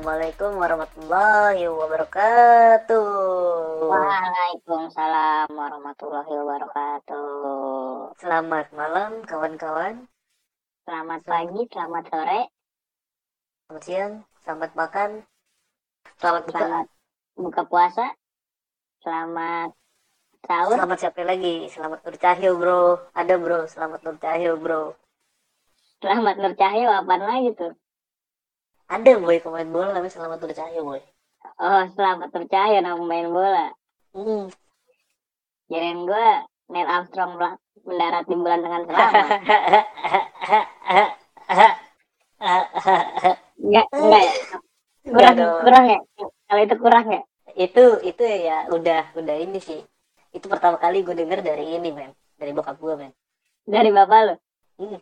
Assalamualaikum warahmatullahi wabarakatuh. Waalaikumsalam warahmatullahi wabarakatuh. Selamat malam kawan-kawan. Selamat pagi, selamat sore, Selamat siang, selamat makan. Selamat buka. selamat buka puasa, selamat sahur, Selamat siapa lagi? Selamat Nur Cahyo, Bro. Ada, Bro. Selamat Nur Cahyo, Bro. selamat Nur Cahyo, apaan lagi tuh? Ada, boy, pemain bola namanya Selamat Nur Cahyo, boy. Oh, selamat Nur Cahyo nama main bola. Hmm. Kirain gue Neil Armstrong mendarat di bulan dengan selamat. Enggak, enggak ya? Kurang, kurang ya? Kalau itu kurang ya? itu itu ya udah udah ini sih. Itu pertama kali gue denger dari ini, men. Dari bokap gue, men. Dari bapak lu? Hmm.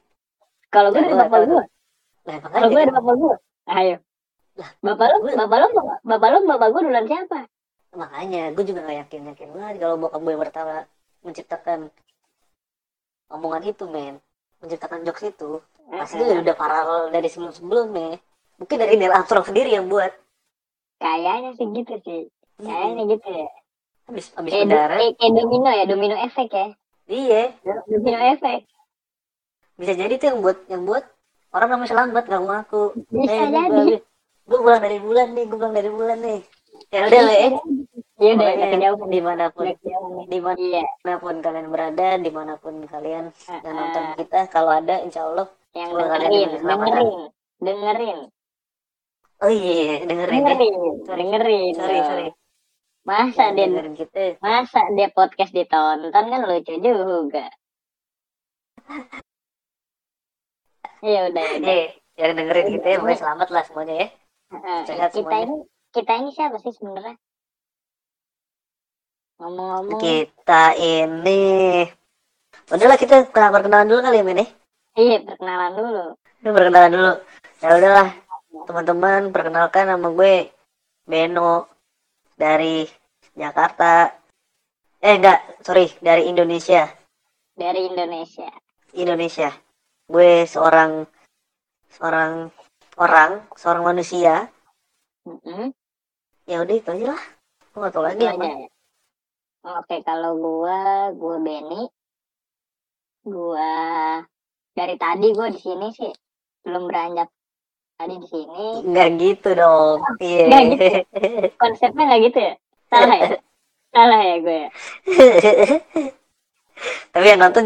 Kalau gue Ya, dari bapak gue. Nah, Kalau gue dari bapak gue. Ayo. Bapak lu, Gua- bapak lu, bapak lu, bapak gue duluan siapa? makanya gue juga gak yakin yakin banget kalau bokap gue yang pertama menciptakan omongan itu men menciptakan jokes itu pasti itu udah paralel dari sebelum sebelumnya mungkin dari Neil Armstrong sendiri yang buat Kayaknya sih gitu sih. Kayaknya gitu ya. habis habis Kayak, mendarat kayak, kayak domino ya, domino efek ya. iya Domino efek. bisa jadi tuh yang buat yang buat orang namanya selamat gak ngaku Bisa eh jadi. gue pulang dari bulan nih gue pulang dari bulan nih ya udah lah ya Iya udah, Pokoknya kejauhan. di mana pun di mana pun Iya. kalian berada di mana pun kalian Ah, dan ah. nonton kita kalau ada insya Allah Yang dengerin, dengerin dengerin, dengerin, oh iya dengerin ya dengerin, Sorry. dengerin. sorry sorry Masa dia, dengerin kita masa dia podcast ditonton kan lucu juga. Ya udah, ya udah. Eh, yang dengerin kita ya pokoknya selamat lah semuanya ya. Heeh, Sehat kita semuanya. ini kita ini siapa sih sebenarnya? Ngomong-ngomong, Kita ini Udahlah kita kenal perkenalan dulu kali ya Men ya. iya perkenalan dulu. Ini perkenalan dulu. Ya udahlah teman-teman perkenalkan nama gue Beno dari Jakarta. Eh enggak, sorry, dari Indonesia. Dari Indonesia. Indonesia. Gue seorang seorang orang, seorang manusia. Mm-mm. Ya udah itu aja lah. Gue gak tau lagi apa. ya. Oke, kalau gua, gua Benny, gua dari tadi gua di sini sih belum beranjak tadi di sini. Enggak gitu dong. Iya. Nggak gitu. Konsepnya nggak gitu ya? Salah ya? Salah ya gue ya? Tapi yang nonton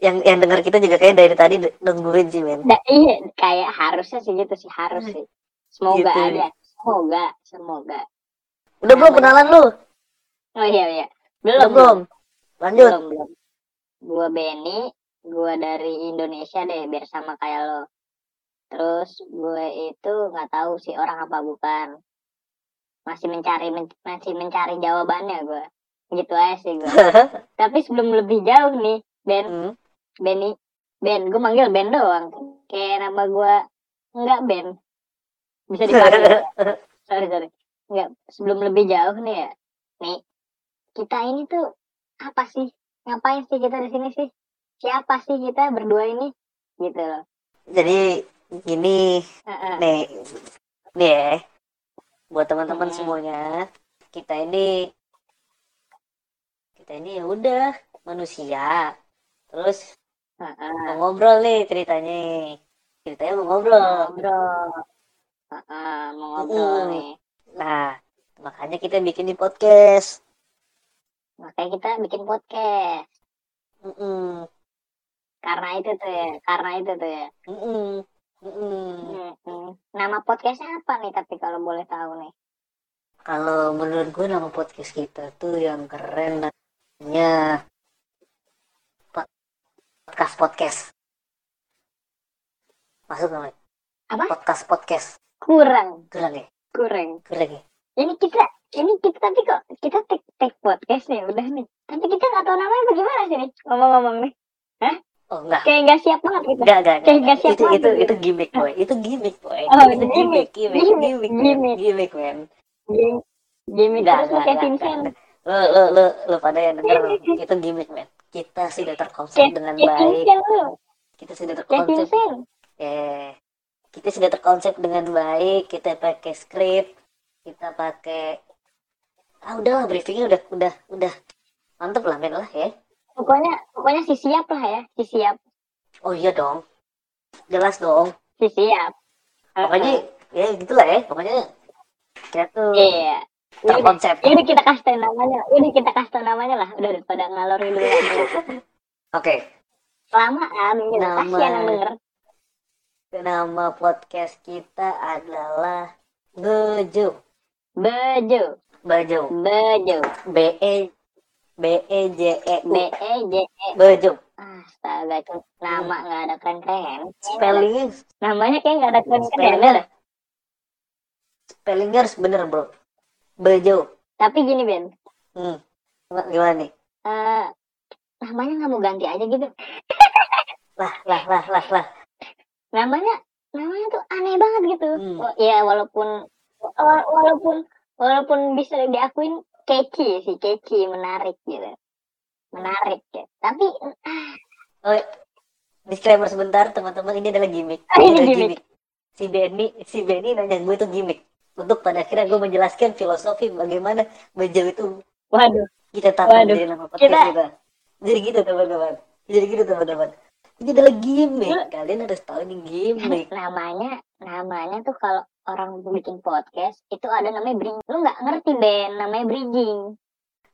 yang yang dengar kita juga kayak dari tadi nungguin sih men. Nah, iya, kayak harusnya sih gitu sih, harus sih. Semoga Gitu. ada. Semoga, semoga. Udah belum kenalan lu? Oh iya, iya. Udah Belum, belum? Lanjut. belum, belum. Gua Benny, gua dari Indonesia deh, biar sama kayak lo. Terus gue itu nggak tahu sih orang apa bukan. Masih mencari men- masih mencari jawabannya gue. Gitu aja sih gue. Tapi sebelum lebih jauh nih, Ben, Hmm. Benny, Ben, gue manggil Ben doang. Kayak nama gue enggak Ben. Bisa dipanggil. sorry, sorry. Enggak, sebelum lebih jauh nih ya. Nih, kita ini tuh apa sih? Ngapain sih kita di sini sih? Siapa sih kita berdua ini? Gitu loh. Jadi gini Heeh. nih nih ya buat teman-teman Hmm. semuanya kita ini kita ini ya udah manusia terus Heeh. mau ngobrol nih ceritanya ceritanya mau ngobrol Ngobrol. Mau ngobrol Mm. nih. nah makanya kita bikin di podcast Makanya kita bikin podcast. Mm-mm. Karena itu tuh ya. Karena itu tuh ya. Mm-mm. Mm-mm. Mm-mm. Nama podcastnya apa nih tapi kalau boleh tahu nih? Kalau menurut gue nama podcast kita tuh yang keren namanya podcast podcast. Masuk nggak? Apa? Podcast podcast. Kurang. Kurang ya? Kurang. Kurang ya? Ini kita, ini kita tapi kok kita take, take podcast nih udah nih. Tapi kita nggak tahu namanya bagaimana sih nih ngomong-ngomong nih. Oh enggak. Kayak nggak siap banget kita. Enggak, enggak, Kayak enggak. nggak siap Itu itu banget. itu gimmick boy. Itu gimmick boy. Oh, itu gimmick. gimmick, gimmick, Gimmick, gimmick, man. gimmick. gimmick, Enggak, terus enggak, kayak enggak, Vincent. enggak. Lu, lu, lu, lu pada yang denger itu gimmick, man. Kita sudah terkonsep Kayak dengan kayak baik. Kita sudah Kayak terkonsep. Eh, kita sudah terkonsep dengan baik. Kita pakai skrip. Kita pakai ah udahlah briefingnya udah udah udah mantep lah men lah ya. Pokoknya pokoknya si siap lah ya. Si siap. Oh iya dong. Jelas dong. Si siap. Pokoknya ya gitulah ya. Pokoknya kita tuh iya Terkonsep udah kita kasih tau namanya. Udah kita kasih tau namanya lah. Udah daripada ngalor dulu. Oke. Kelamaan gitu Nama- kasihan yang denger. Nama podcast kita adalah Bejo bejo Bejo bejo B E B E J E b e j e Bejo astaga itu nama nggak ada keren keren spellingnya namanya kayak nggak ada keren keren spellingnya spellingnya harus bener bro Bejo tapi gini Ben. Hmm. gimana nih? Eh namanya nggak mau ganti aja gitu. Lah lah lah lah lah. Namanya namanya tuh aneh banget gitu. Hmm. Wa- ya walaupun wa- walaupun walaupun bisa diakuin catchy sih catchy menarik gitu. Menarik ya. Tapi oh disclaimer sebentar teman-teman ini adalah gimmick. Ini adalah gimmick. si Benny si Benny nanya gue itu gimmick untuk pada akhirnya gue menjelaskan filosofi bagaimana Bejo itu waduh kita tata Waduh, menjadi nama podcast kita- kita. Jadi gitu teman-teman. Jadi gitu teman-teman. Ini adalah gimmick. Kalian harus tahu ini gimmick. namanya namanya tuh kalau orang bikin podcast itu ada namanya bridging lu nggak ngerti Ben namanya bridging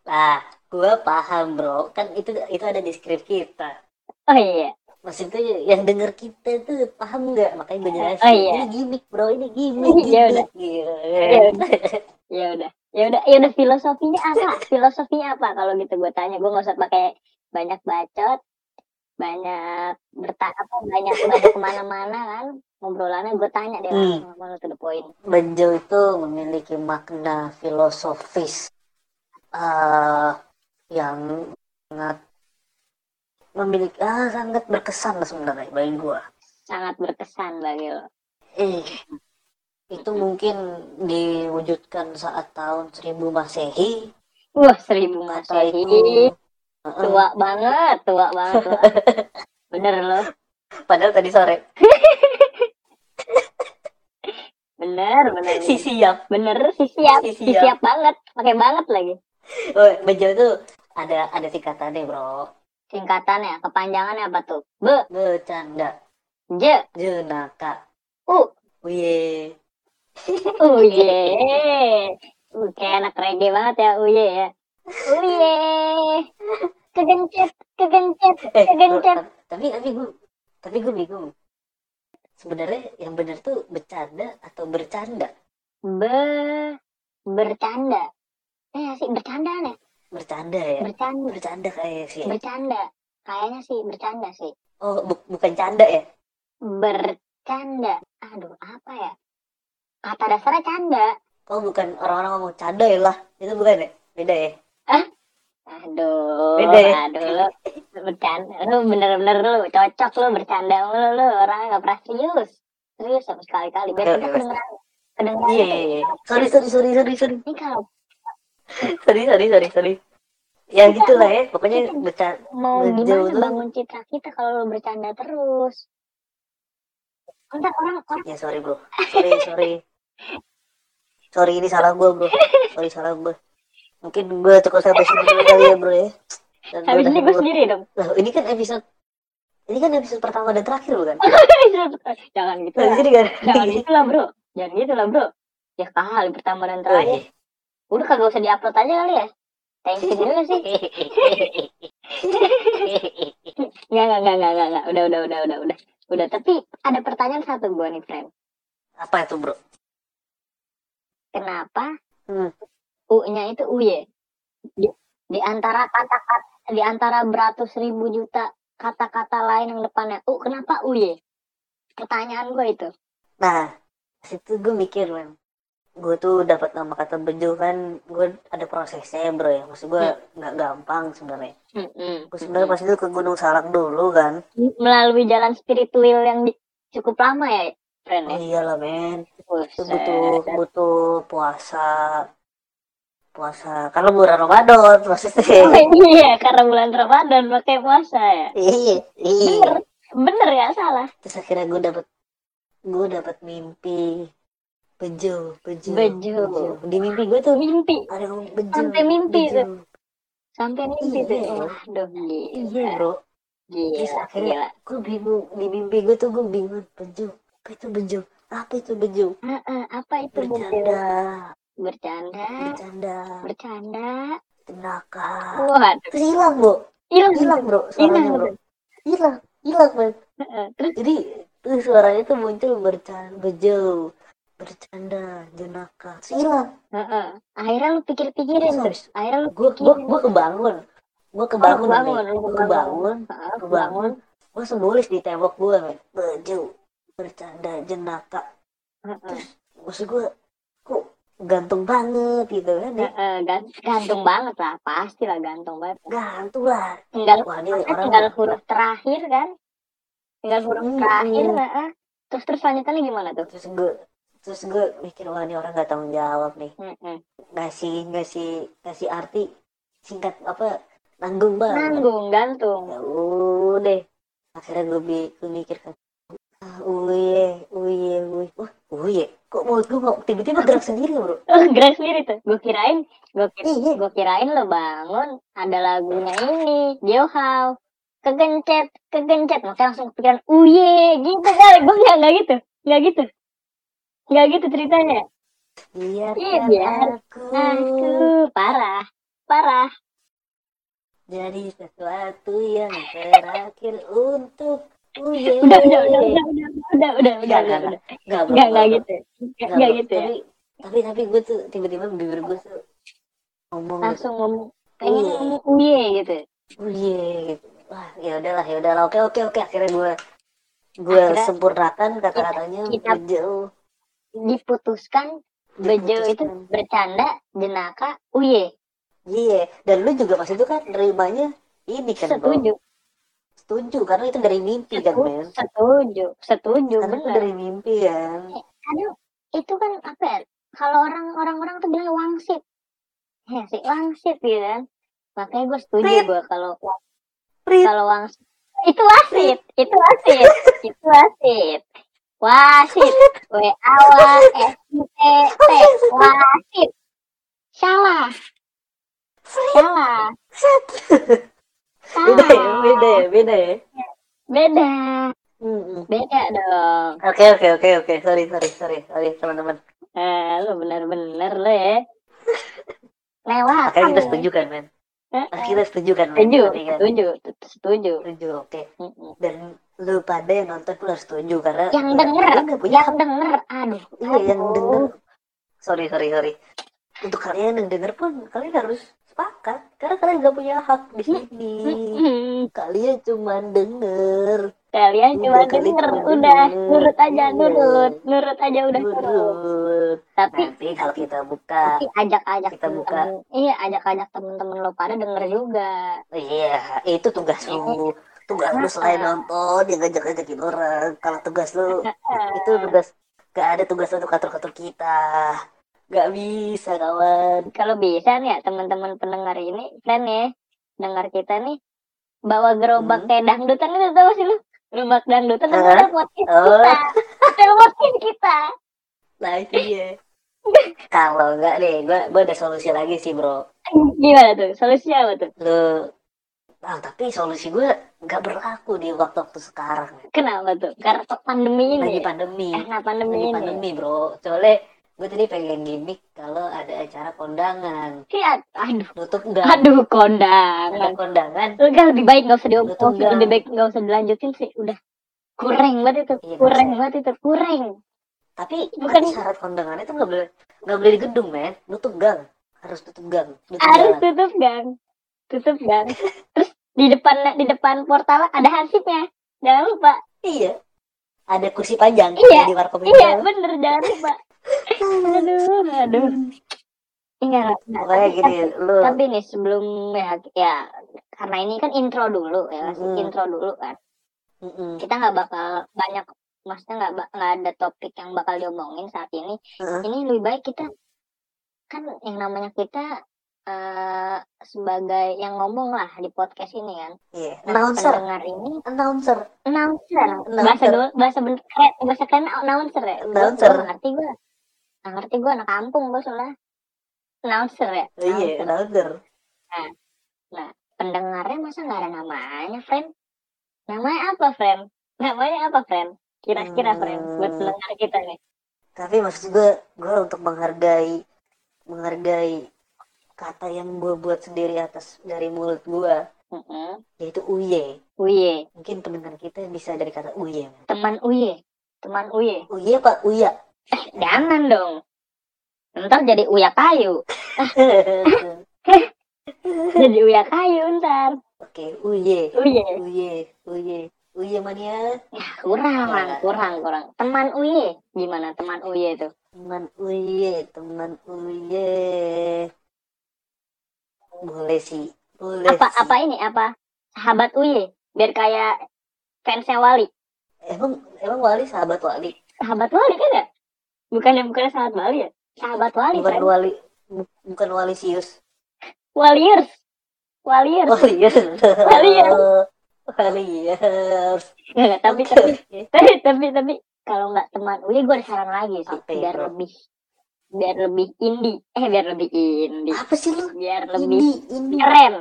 Nah, gue paham bro. Kan itu itu ada di skrip kita. oh iya Maksudnya yang denger kita tuh paham nggak? Makanya gue jelasin. Oh, iya. Ini gimmick bro. Ini gimmick. Ya udah. Gitu. Ya udah. ya udah ya udah ya udah filosofinya apa filosofinya apa kalau gitu gue tanya gue nggak usah pakai banyak bacot banyak bertanya apa banyak banyak ke mana-mana kan ngobrolannya gue tanya deh Hmm. langsung to the point Bejo itu memiliki makna filosofis eh yang sangat memiliki ah, sangat berkesan lah sebenarnya bagi gue. sangat berkesan bagi lo. Eh, itu mungkin diwujudkan saat tahun 1000 Masehi. Wah seribu masehi. itu tua banget tua banget tua. bener lo. Padahal tadi sore. Bener bener. Si siap. Bener sih siap. Si si siap. siap banget pakai banget lagi. Oh, bejo itu ada ada singkatannya bro singkatannya kepanjangannya apa tuh? Be. Bercanda. Je jenaka. U. Uye Oh ye, uh, kayak anak reggae banget ya, uye ya. Uye, kegencet, kegencet, eh bro, kegencet. ta- tapi tapi gue tapi gue bingung. Sebenarnya yang benar tuh bercanda atau bercanda? Be, bercanda. Eh sih bercanda nih, bercanda ya? Bercanda, bercanda kayak sih. Bercanda. Kayaknya sih bercanda sih. oh bu- bukan canda ya? Bercanda. Aduh, apa ya? Kata dasarnya canda. oh bukan. Orang-orang ngomong canda ya lah. Itu bukan ya? Beda ya? Aduh, Beda ya? aduh. Lu bercanda, lu bener-bener lu cocok lu bercanda mulu lu. Orang nggak pernah serius, serius sama sekali-kali. Biar Oke, kita kedengeran, kedengeran. iya iya iya. Sorry sorry sorry sorry sorry. Ini kalau sorry sorry sorry sorry ya gitulah ya pokoknya bercanda mau gimana bangun citra kita kalau lu bercanda terus? Entar orang orang ya sorry bro sorry sorry sorry ini salah gue bro sorry salah gue mungkin gue cukup sampai sini dulu kali ya bro ya Dan gua habis ini gue sendiri dong. Lah, ini kan episode ini kan episode pertama dan terakhir bukan Jangan gitu nah, lah. kan Jangan gitu lah bro. Jangan gitu lah bro. Ya kali pertama dan Oh, terakhir. Udah kagak usah diupload aja kali ya. Thank you juga sih. Enggak, enggak, enggak, enggak, enggak. Udah, udah, udah, udah, udah. Udah, tapi ada pertanyaan satu gue nih, friend. apa itu bro Kenapa Hmm. U-nya itu UY? Di, di antara kata-kata, di antara beratus ribu juta kata-kata lain yang depannya U, kenapa UY? Pertanyaan gue itu. nah situ gue mikir men gue tuh dapat nama kata bejo kan gue ada prosesnya bro ya. Maksud gue nggak gampang sebenarnya. Mm-mm. gue sebenarnya pas itu ke Gunung Salak dulu kan. Melalui jalan spiritual yang cukup lama ya, friend oh ya? iyalah men. Itu butuh butuh puasa puasa. Karena bulan Ramadan Oh, maksudnya iya, karena bulan Ramadan pakai puasa ya. iya iya. Bener, bener ya salah. terus akhirnya gue dapet gue dapat mimpi bejo bejo Bejo. di mimpi gue tuh mimpi. ada bejo Sampai mimpi bejo. tuh. sampai mimpi Iya. tuh waduh iya gila. Bro. Terus gila akhirnya gila. gue bingung di mimpi gue tuh gue bingung bejo apa itu bejo apa itu bejo Heeh, apa itu bejo bercanda. Bercanda. Bercanda. Bercanda. Tenaka waduh. Terus hilang bro. Hilang. Hilang bro suaranya hilang bro. hilang hilang man Heeh, terus? Jadi tuh suaranya tuh muncul bercanda bejo bercanda jenaka. Terus hilang heeh. akhirnya lu pikir-pikirin Terus. Akhirnya lu gue gue gue kebangun. Gue kebangun kebangun, nih. lu gue kebangun. kebangun. Kebangun. gue langsung nulis di tembok gue men. Bejo bercanda jenaka. Heeh, maksud gue kok gantung banget gitu kan ya? Heeh, gan- gantung banget lah. Pasti lah gantung banget. Gantung lah. Tinggal wah ini Karena orang tinggal huruf terakhir kan? Tinggal huruf Hmm, terakhir hmm. heeh. terus terus lanjutannya gimana tuh? Terus gue terus gue mikir wah ini orang gak tanggung jawab nih. Heeh. ngasih ngasih ngasih arti singkat apa nanggung banget. Nanggung gantung. Ya udah. Akhirnya gue, bi- gue mikir kan ah, uye uye uye wah uye kok mulut gue nggak tiba-tiba gerak sendiri bro? Oh, gerak sendiri tuh. Gue kirain gue kira, iya gue kirain lo bangun ada lagunya ini Johau kegencet kegencet. Makanya langsung kepikiran uye gitu kali gue nggak nggak gitu nggak gitu nggak gitu ceritanya biarkan Iya, biar aku aku parah parah jadi sesuatu yang terakhir untuk udah udah udah udah udah udah udah udah udah udah nggak nggak bro. gitu bro. gitu ya tapi tapi gue tuh tiba-tiba bibir gue tuh ngomong gitu. langsung ngomong pengen Uye. ngomong uye gitu Uye gitu. Wah, ya udahlah, ya udahlah. Oke, oke, oke. Akhirnya gue gue sempurnakan kata-katanya jauh diputuskan bejo itu bercanda jenaka uye. Iya, dan lu juga pas itu kan nerimanya ini kan, bro. setuju. Setuju, karena itu dari mimpi kan, men. setuju setuju Karena bener. dari mimpi kan. aduh itu kan apa ya kalau orang orang orang tuh bilang wangsit. Ya sih wangsit gitu kan. Makanya gue setuju gue kalau kalau wangsit. Itu wasit itu wasit itu wasit wasit w a w s i t t wasit salah salah Beda ya, salah beda ya, beda ya. beda Hmm. beda dong Oke, oke, oke, oke. Sorry, sorry, sorry, sorry, teman-teman. eh lu bener-bener lo ya lewat Makanya kita setuju kan, men. Kita setuju kan, setuju kan. setuju setuju Setuju, oke. Mm-mm. Dan lu pada yang nonton pun harus setuju karena yang ya, denger punya yang denger aduh Iya yang denger Sorry sorry sorry Untuk kalian yang denger pun Kalian harus sepakat Karena kalian gak punya hak di sini. Hmm, Kalian cuma denger. Kalian cuma Udah, denger. udah denger. nurut aja Iya. nurut. Nurut aja udah nurut. tapi Nanti kalau kita buka tapi ajak-ajak Kita buka. iya ajak-ajak temen-temen lo pada denger juga. Iya Itu tugas lu. Tugas lu selain nonton Yang ngajak-ngajakin orang. Kalau tugas lu Itu tugas Gak ada tugas untuk atur-atur kita Gak bisa kawan kalau bisa nih ya teman-teman pendengar ini plan ya dengar kita nih bawa gerobak Hmm. kayak dangdutan itu tau sih lu gerobak dangdutan tapi Hah? teleponin Oh. kita teleponin kita Nah itu dia. Kalau enggak deh, gua, gua ada solusi lagi sih bro. gimana tuh solusinya apa tuh Lu, ah, tapi solusi gue nggak berlaku di waktu-waktu sekarang. kenapa tuh karena pandemi ini Lagi ya? pandemi, karena pandemi lagi ini pandemi bro. Soalnya gue tadi pengen gimmick kalau ada acara kondangan, Iya, aduh. Nutup enggak? aduh Ada kondangan. Kondangan, lu kan lebih baik nggak usah diomongin enggak. lebih baik nggak usah dilanjutin sih. Udah. Kurang banget itu. Iya, kurang banget itu. Kurang. Tapi Bukan- syarat kondangan itu nggak boleh nggak boleh di gedung men, nutup gang, harus tutup gang, nutup harus gang. tutup gang. Tutup gang. Terus di depan di depan portal ada hansipnya. Jangan lupa. Iya, ada kursi panjang Iya, di warkop iya bener. Jangan lupa aduh aduh Enggak, enggak. Makanya Tapi- gini, lu tapi nih sebelum ya, ya karena ini kan intro dulu ya Mm-mm. intro dulu kan Mm-mm. kita nggak bakal banyak maksudnya nggak nggak ada topik yang bakal diomongin saat ini Heeh. ini lebih baik kita kan yang namanya kita eh, sebagai yang ngomong lah di podcast ini kan. Iya. Nah, Announcer. pendengar ini Announcer. announcer. Bahasa dulu bahasa bener bahasa keren announcer ya. Announcer. Nggak ngerti gue. Nggak ngerti gue anak kampung gue soalnya. Announcer ya. Iya, Announcer. announcer. Pendengarnya masa nggak ada namanya, friend? Namanya apa, friend? Namanya apa, friend? Kira-kira, friend, buat Hmm. pendengar kita nih. Tapi maksud gue, gue untuk menghargai, menghargai kata yang gue buat sendiri atas dari mulut gue, Mm-mm. yaitu uye. Uye, Mungkin pendengar kita bisa dari kata uye. teman Uye, teman Uye. Uye apa uya? Jangan dong. Ntar jadi uya kayu. Jadi uya kayu ntar. Oke, uye. Uye. Uye, uye. Uye mania. Ya, kurang, kurang, kurang. Teman Uye. Gimana teman Uye itu? Teman uye, teman uye. Boleh sih. Boleh Apa sih. apa ini? Apa? Sahabat Uye. Biar kayak fansnya Wali. Emang, emang wali sahabat wali? Sahabat Wali kan ya? Bukannya bukannya sahabat Wali ya? Sahabat Wali Bukan kan? wali, bu- bukan wali sius. Waliers. Waliers. Waliers. Waliers. Waliers. Nggak, tapi Oke, tapi oke. tapi tapi tapi kalau nggak teman Uye gue ada saran lagi sih Apa ya, biar bro? lebih biar lebih indie eh biar lebih indie Apa sih lu? biar lebih Indi, indi. keren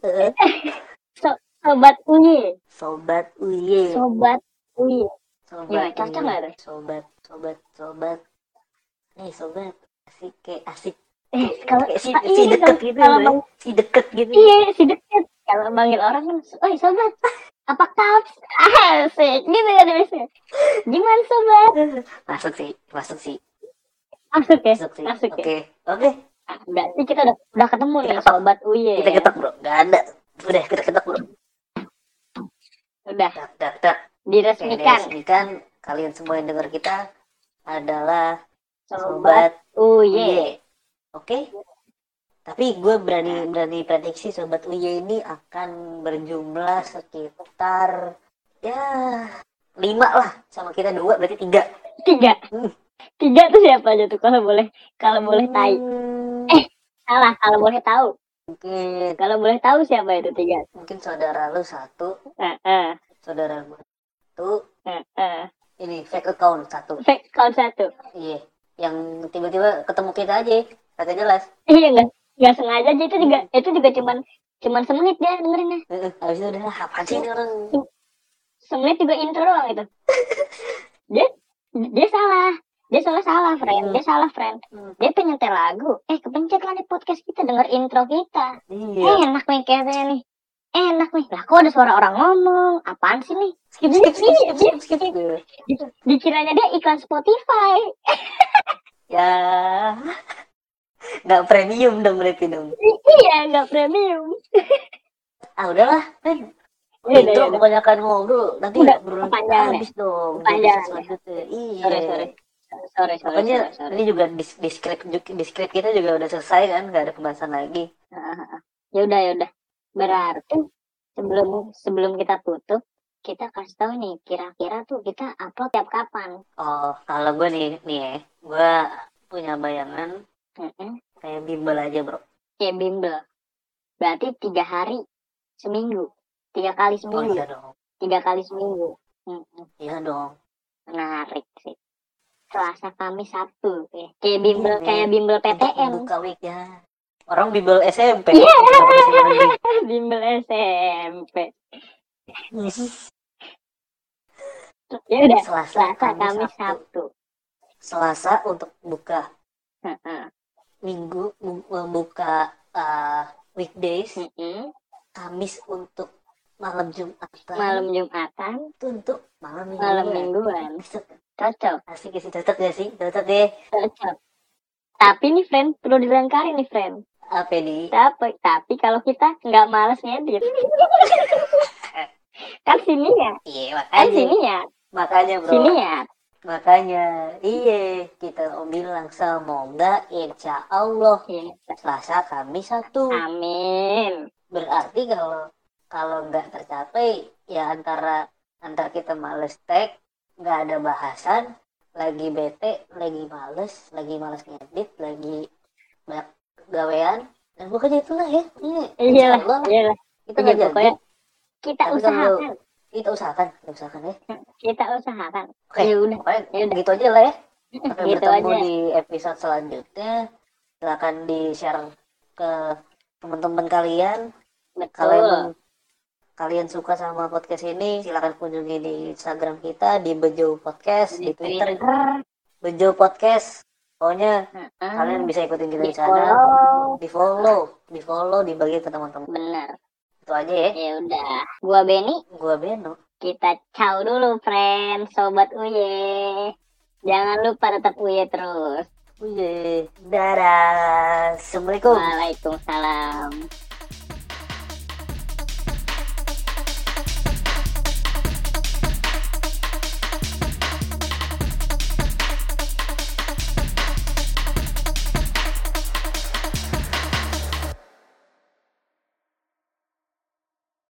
Eh, sobat Uye Sobat uye. sobat Uye Sobat Gimana, cocok uye. nggak tuh? Sobat, sobat, sobat. Nih sobat, asik kayak asik. eh kalau Kayak si, ah, si iya, deket kalau- gitu, kalau bang si deket gitu. iya si deket kalau manggil orang kan oi sobat apa kabar asik gitu kan biasanya gimana sobat Masuk sih, masuk sih, masuk ya masuk sih. masuk ya Oke, oke. Ah, berarti kita udah udah ketemu nih Ketok. sobat Uye Kita ya. ketok bro, nggak ada. Udah kita ketok bro. udah Tak, tak, tak. Diresmikan diresmikan. Kalian semua yang dengar kita adalah sobat sobat Uye Uye. Oke? Tapi gue berani berani prediksi sobat Uye ini akan berjumlah sekitar ya lima lah sama kita dua berarti tiga. tiga Hmm. tiga tuh siapa aja tuh kalau boleh kalau boleh tahu Hmm, Eh. salah kalau boleh tahu Mungkin kalau boleh tahu siapa itu tiga mungkin saudara lu satu, eh eh saudara gue satu, eh eh ini fake account satu. fake call satu. Iya, yang tiba-tiba ketemu kita aja, kata jelas. iya nggak nggak sengaja aja. Itu juga itu juga cuman cuman semenit dia dengerinnya. Heeh, Habis itu udah apa sih ini orang? semenit juga intro doang itu dia dia salah. Dia salah salah friend. Dia salah friend. Hmm. dia pengen nyetel lagu. Eh kepencet lah di podcast kita. Denger intro kita. Iya. enak nih kayaknya nih enak nih lah kok ada suara orang ngomong apaan sih nih Skip, skip, skip, skip, skip, skip. Gitu. Di- dikiranya dia iklan Spotify Ya, nggak premium dong berarti dong. iya nggak premium Ah udahlah, kan. Udah, Intro udah, udah. kebanyakan ngobrol, nanti Udah, kepanjangan ya? habis dong. selanjutnya. Iya. sorry sorry sorry sorry Makanya sorry, sorry. ini juga di, di script di script kita juga udah selesai kan, nggak ada pembahasan lagi. ya udah ya udah berarti sebelum sebelum kita tutup kita kasih tahu nih kira-kira tuh kita upload tiap kapan Oh, kalau gue nih, nih ya, gue punya bayangan Mm-mm. kayak bimbel aja bro. kayak bimbel berarti tiga hari seminggu tiga kali Oh seminggu iya dong, tiga kali seminggu Mm-mm. iya dong. menarik sih Selasa Kamis Sabtu ya. kayak bimbel Iya, kayak bimbel PTN Buka week ya. Orang bimbel SMP. Iya. Bimbel SMP ya udah Selasa, Selasa Kamis, Sabtu. Selasa untuk buka. Heeh. minggu bu- membuka uh, weekdays. Mm-mm. Kamis untuk malam Jumatan. Malam Jumatan. Itu untuk malam mingguan. Malam mingguan. Cocok. Asik sih cocok gak sih? Cocok deh. Cocok. Tapi nih friend perlu dilengkapi nih friend apa nih tapi tapi kalau kita nggak males ngedit. Kan sini ya? Iya kan makanya. sini ya? Makanya bro. Sini ya? Makanya. Iya kita bilang semoga insya Allah Iya. Selasa Kamis satu. Amin. Berarti kalau kalau nggak tercapai ya antara antara kita males tag nggak ada bahasan lagi bete lagi males lagi males ngedit lagi banyak gawean dan pokoknya itulah ya. Ini Iya lah, insyaallah iya kita Iya, nggak jadi pokoknya kita Tapi usahakan, kalau- kita usahakan kita usahakan ya. Kita usahakan. oke Ya udah, pokoknya ya udah. gitu aja lah ya. Sampai gitu bertemu aja. di episode selanjutnya. Silakan di share ke teman-teman kalian. Kalau emang kalian suka sama podcast ini silakan kunjungi di Instagram kita di Bejo Podcast di Twitter. Bejo Podcast pokoknya Heeh. kalian bisa ikutin kita di di sana follow. di follow di follow dibagi ke teman-teman Benar. itu aja ya Ya udah. Gua Benny, gua Beno kita ciao dulu, friend, sobat Uye. Jangan lupa tetap Uye terus. Uye dadah assalamualaikum Waalaikumsalam.